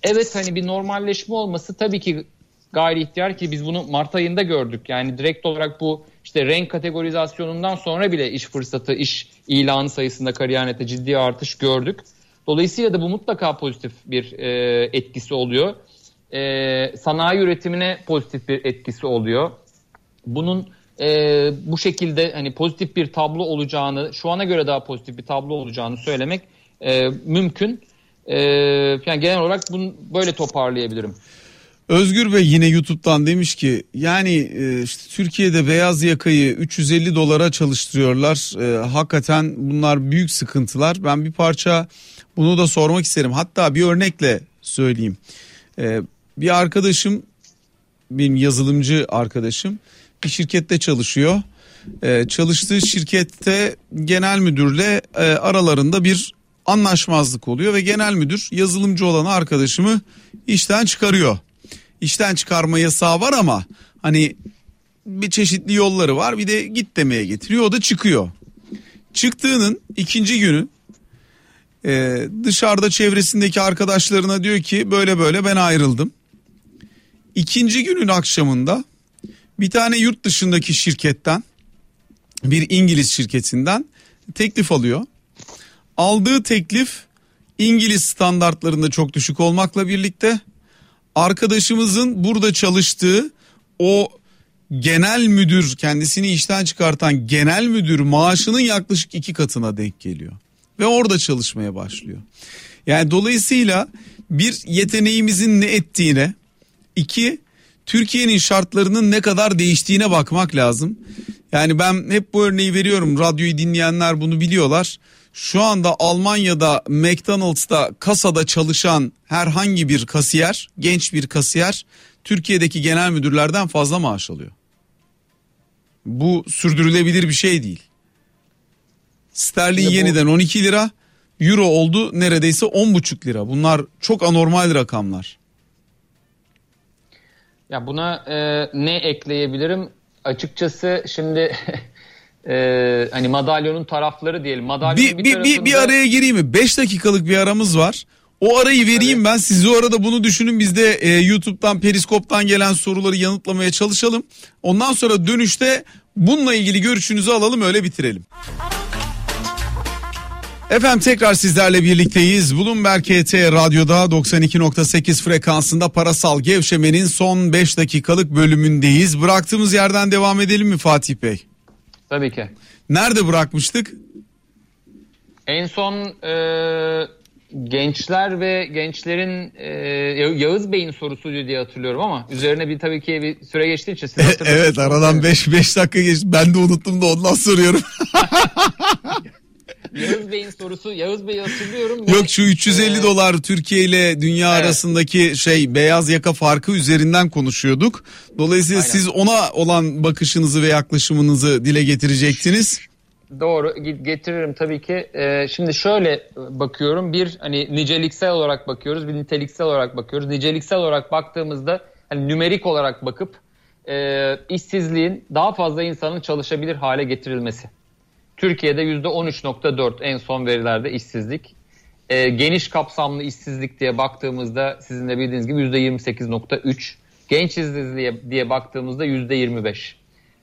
evet hani bir normalleşme olması tabii ki gayri ihtiyar ki biz bunu Mart ayında gördük. Yani direkt olarak bu işte renk kategorizasyonundan sonra bile iş fırsatı, iş ilanı sayısında kariyernette ciddi artış gördük. Dolayısıyla da bu mutlaka pozitif bir e, etkisi oluyor. E, sanayi üretimine pozitif bir etkisi oluyor. Bunun e, bu şekilde hani pozitif bir tablo olacağını, şu ana göre daha pozitif bir tablo olacağını söylemek e, mümkün. E, yani genel olarak bunu böyle toparlayabilirim. Özgür Bey yine YouTube'dan demiş ki yani e, işte Türkiye'de beyaz yakayı 350 dolara çalıştırıyorlar. E, hakikaten bunlar büyük sıkıntılar. Ben bir parça bunu da sormak isterim. Hatta bir örnekle söyleyeyim. E, bir arkadaşım benim yazılımcı arkadaşım bir şirkette çalışıyor. Çalıştığı şirkette genel müdürle aralarında bir anlaşmazlık oluyor ve genel müdür yazılımcı olan arkadaşımı işten çıkarıyor işten çıkarma yasağı var ama hani bir çeşitli yolları var bir de git demeye getiriyor o da çıkıyor. Çıktığının ikinci günü e, dışarıda çevresindeki arkadaşlarına diyor ki böyle böyle ben ayrıldım. İkinci günün akşamında bir tane yurt dışındaki şirketten bir İngiliz şirketinden teklif alıyor. Aldığı teklif İngiliz standartlarında çok düşük olmakla birlikte arkadaşımızın burada çalıştığı o genel müdür kendisini işten çıkartan genel müdür maaşının yaklaşık iki katına denk geliyor. Ve orada çalışmaya başlıyor. Yani dolayısıyla bir yeteneğimizin ne ettiğine, iki Türkiye'nin şartlarının ne kadar değiştiğine bakmak lazım. Yani ben hep bu örneği veriyorum. Radyoyu dinleyenler bunu biliyorlar şu anda Almanya'da McDonald's'ta kasada çalışan herhangi bir kasiyer, genç bir kasiyer Türkiye'deki genel müdürlerden fazla maaş alıyor. Bu sürdürülebilir bir şey değil. Sterlin bu... yeniden 12 lira, euro oldu neredeyse 10,5 lira. Bunlar çok anormal rakamlar. Ya buna e, ne ekleyebilirim? Açıkçası şimdi e, hani madalyonun tarafları diyelim. Madalyonun bir, bir, bir, tarafında... bir, araya gireyim mi? 5 dakikalık bir aramız var. O arayı vereyim evet. ben. Siz o arada bunu düşünün. Biz de e, YouTube'dan, Periskop'tan gelen soruları yanıtlamaya çalışalım. Ondan sonra dönüşte bununla ilgili görüşünüzü alalım öyle bitirelim. Efendim tekrar sizlerle birlikteyiz. Bloomberg KT Radyo'da 92.8 frekansında parasal gevşemenin son 5 dakikalık bölümündeyiz. Bıraktığımız yerden devam edelim mi Fatih Bey? Tabii ki. Nerede bırakmıştık? En son e, gençler ve gençlerin e, Yağız Bey'in sorusuydu diye hatırlıyorum ama üzerine bir tabii ki bir süre geçtiği için siz Evet aradan 5 5 dakika geçti. Ben de unuttum da ondan soruyorum. Yağız Bey'in sorusu Yağız Bey'i hatırlıyorum. Yok şu 350 ee, dolar Türkiye ile dünya evet. arasındaki şey beyaz yaka farkı üzerinden konuşuyorduk. Dolayısıyla Aynen. siz ona olan bakışınızı ve yaklaşımınızı dile getirecektiniz. Doğru getiririm tabii ki. Ee, şimdi şöyle bakıyorum. Bir hani niceliksel olarak bakıyoruz, bir niteliksel olarak bakıyoruz. Niceliksel olarak baktığımızda hani nümerik olarak bakıp e, işsizliğin daha fazla insanın çalışabilir hale getirilmesi. Türkiye'de %13.4 en son verilerde işsizlik. E, geniş kapsamlı işsizlik diye baktığımızda sizin de bildiğiniz gibi %28.3. Genç işsizliğe diye baktığımızda %25.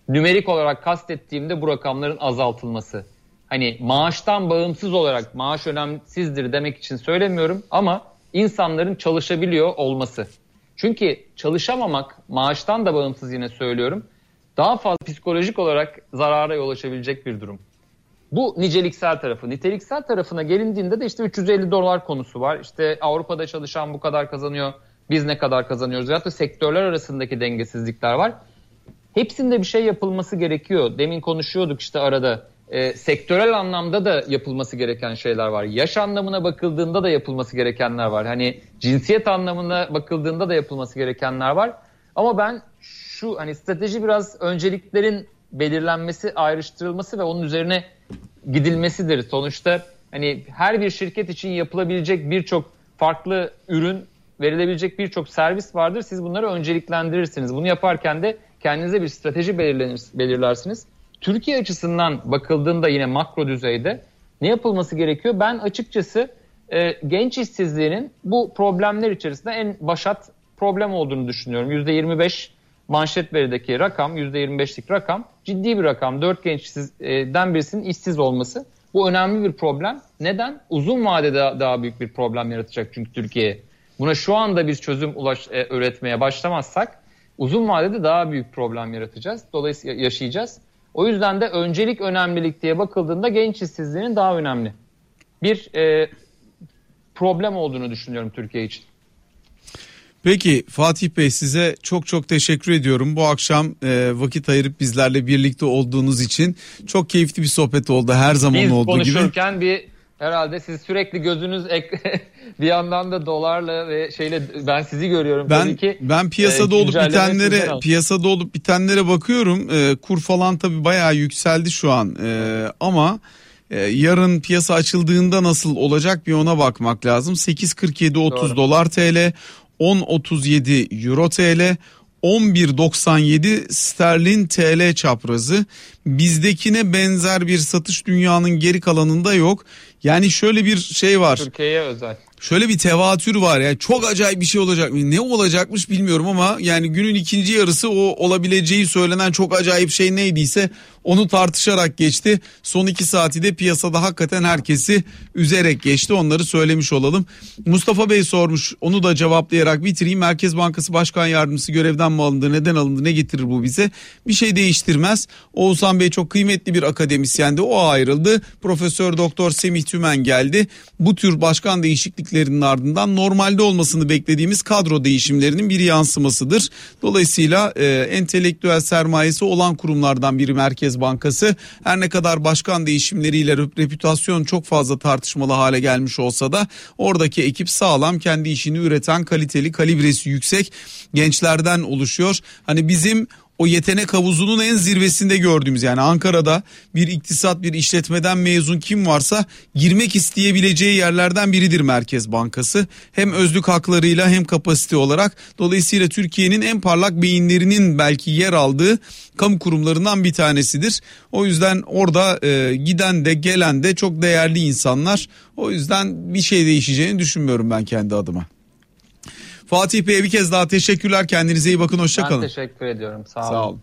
Nümerik olarak kastettiğimde bu rakamların azaltılması. Hani maaştan bağımsız olarak maaş önemsizdir demek için söylemiyorum ama insanların çalışabiliyor olması. Çünkü çalışamamak maaştan da bağımsız yine söylüyorum daha fazla psikolojik olarak zarara yol açabilecek bir durum. Bu niceliksel tarafı. Niteliksel tarafına gelindiğinde de işte 350 dolar konusu var. İşte Avrupa'da çalışan bu kadar kazanıyor. Biz ne kadar kazanıyoruz? Ya da sektörler arasındaki dengesizlikler var. Hepsinde bir şey yapılması gerekiyor. Demin konuşuyorduk işte arada. E, sektörel anlamda da yapılması gereken şeyler var. Yaş anlamına bakıldığında da yapılması gerekenler var. Hani cinsiyet anlamına bakıldığında da yapılması gerekenler var. Ama ben şu hani strateji biraz önceliklerin belirlenmesi, ayrıştırılması ve onun üzerine gidilmesidir. Sonuçta hani her bir şirket için yapılabilecek birçok farklı ürün, verilebilecek birçok servis vardır. Siz bunları önceliklendirirsiniz. Bunu yaparken de kendinize bir strateji belirlersiniz. Türkiye açısından bakıldığında yine makro düzeyde ne yapılması gerekiyor? Ben açıkçası e, genç işsizliğinin bu problemler içerisinde en başat problem olduğunu düşünüyorum. %25 manşet verideki rakam, %25'lik rakam ciddi bir rakam. 4 genç işsizden birisinin işsiz olması. Bu önemli bir problem. Neden? Uzun vadede daha büyük bir problem yaratacak çünkü Türkiye. Buna şu anda biz çözüm ulaş, e, üretmeye başlamazsak uzun vadede daha büyük problem yaratacağız. Dolayısıyla yaşayacağız. O yüzden de öncelik önemlilik diye bakıldığında genç işsizliğinin daha önemli bir e, problem olduğunu düşünüyorum Türkiye için. Peki Fatih Bey size çok çok teşekkür ediyorum. Bu akşam e, vakit ayırıp bizlerle birlikte olduğunuz için çok keyifli bir sohbet oldu her zaman Biz olduğu gibi. Biz konuşurken bir herhalde siz sürekli gözünüz ek, bir yandan da dolarla ve şeyle ben sizi görüyorum. Ben tabii ki, ben piyasada e, olup bitenlere piyasada olup bitenlere bakıyorum. E, kur falan tabii bayağı yükseldi şu an. E, ama e, yarın piyasa açıldığında nasıl olacak bir ona bakmak lazım. 8.47 30 dolar TL, 10.37 euro TL, 11.97 sterlin TL çaprazı. Bizdekine benzer bir satış dünyanın geri kalanında yok. Yani şöyle bir şey var. Türkiye'ye özel. Şöyle bir tevatür var yani çok acayip bir şey olacak mı? Ne olacakmış bilmiyorum ama yani günün ikinci yarısı o olabileceği söylenen çok acayip şey neydiyse onu tartışarak geçti. Son iki saati de piyasada hakikaten herkesi üzerek geçti onları söylemiş olalım. Mustafa Bey sormuş onu da cevaplayarak bitireyim. Merkez Bankası Başkan Yardımcısı görevden mi alındı neden alındı ne getirir bu bize? Bir şey değiştirmez. Oğuzhan Bey çok kıymetli bir akademisyendi o ayrıldı. Profesör Doktor Semih Tümen geldi. Bu tür başkan değişikliklerinin ardından normalde olmasını beklediğimiz kadro değişimlerinin bir yansımasıdır. Dolayısıyla e, entelektüel sermayesi olan kurumlardan biri Merkez Bankası her ne kadar başkan değişimleriyle reputasyon çok fazla tartışmalı hale gelmiş olsa da oradaki ekip sağlam kendi işini üreten kaliteli kalibresi yüksek gençlerden oluşuyor. Hani bizim o yetenek havuzunun en zirvesinde gördüğümüz yani Ankara'da bir iktisat bir işletmeden mezun kim varsa girmek isteyebileceği yerlerden biridir Merkez Bankası. Hem özlük haklarıyla hem kapasite olarak dolayısıyla Türkiye'nin en parlak beyinlerinin belki yer aldığı kamu kurumlarından bir tanesidir. O yüzden orada e, giden de gelen de çok değerli insanlar. O yüzden bir şey değişeceğini düşünmüyorum ben kendi adıma. Fatih Bey'e bir kez daha teşekkürler. Kendinize iyi bakın. Hoşçakalın. Ben teşekkür ediyorum. Sağ olun. Sağ olun.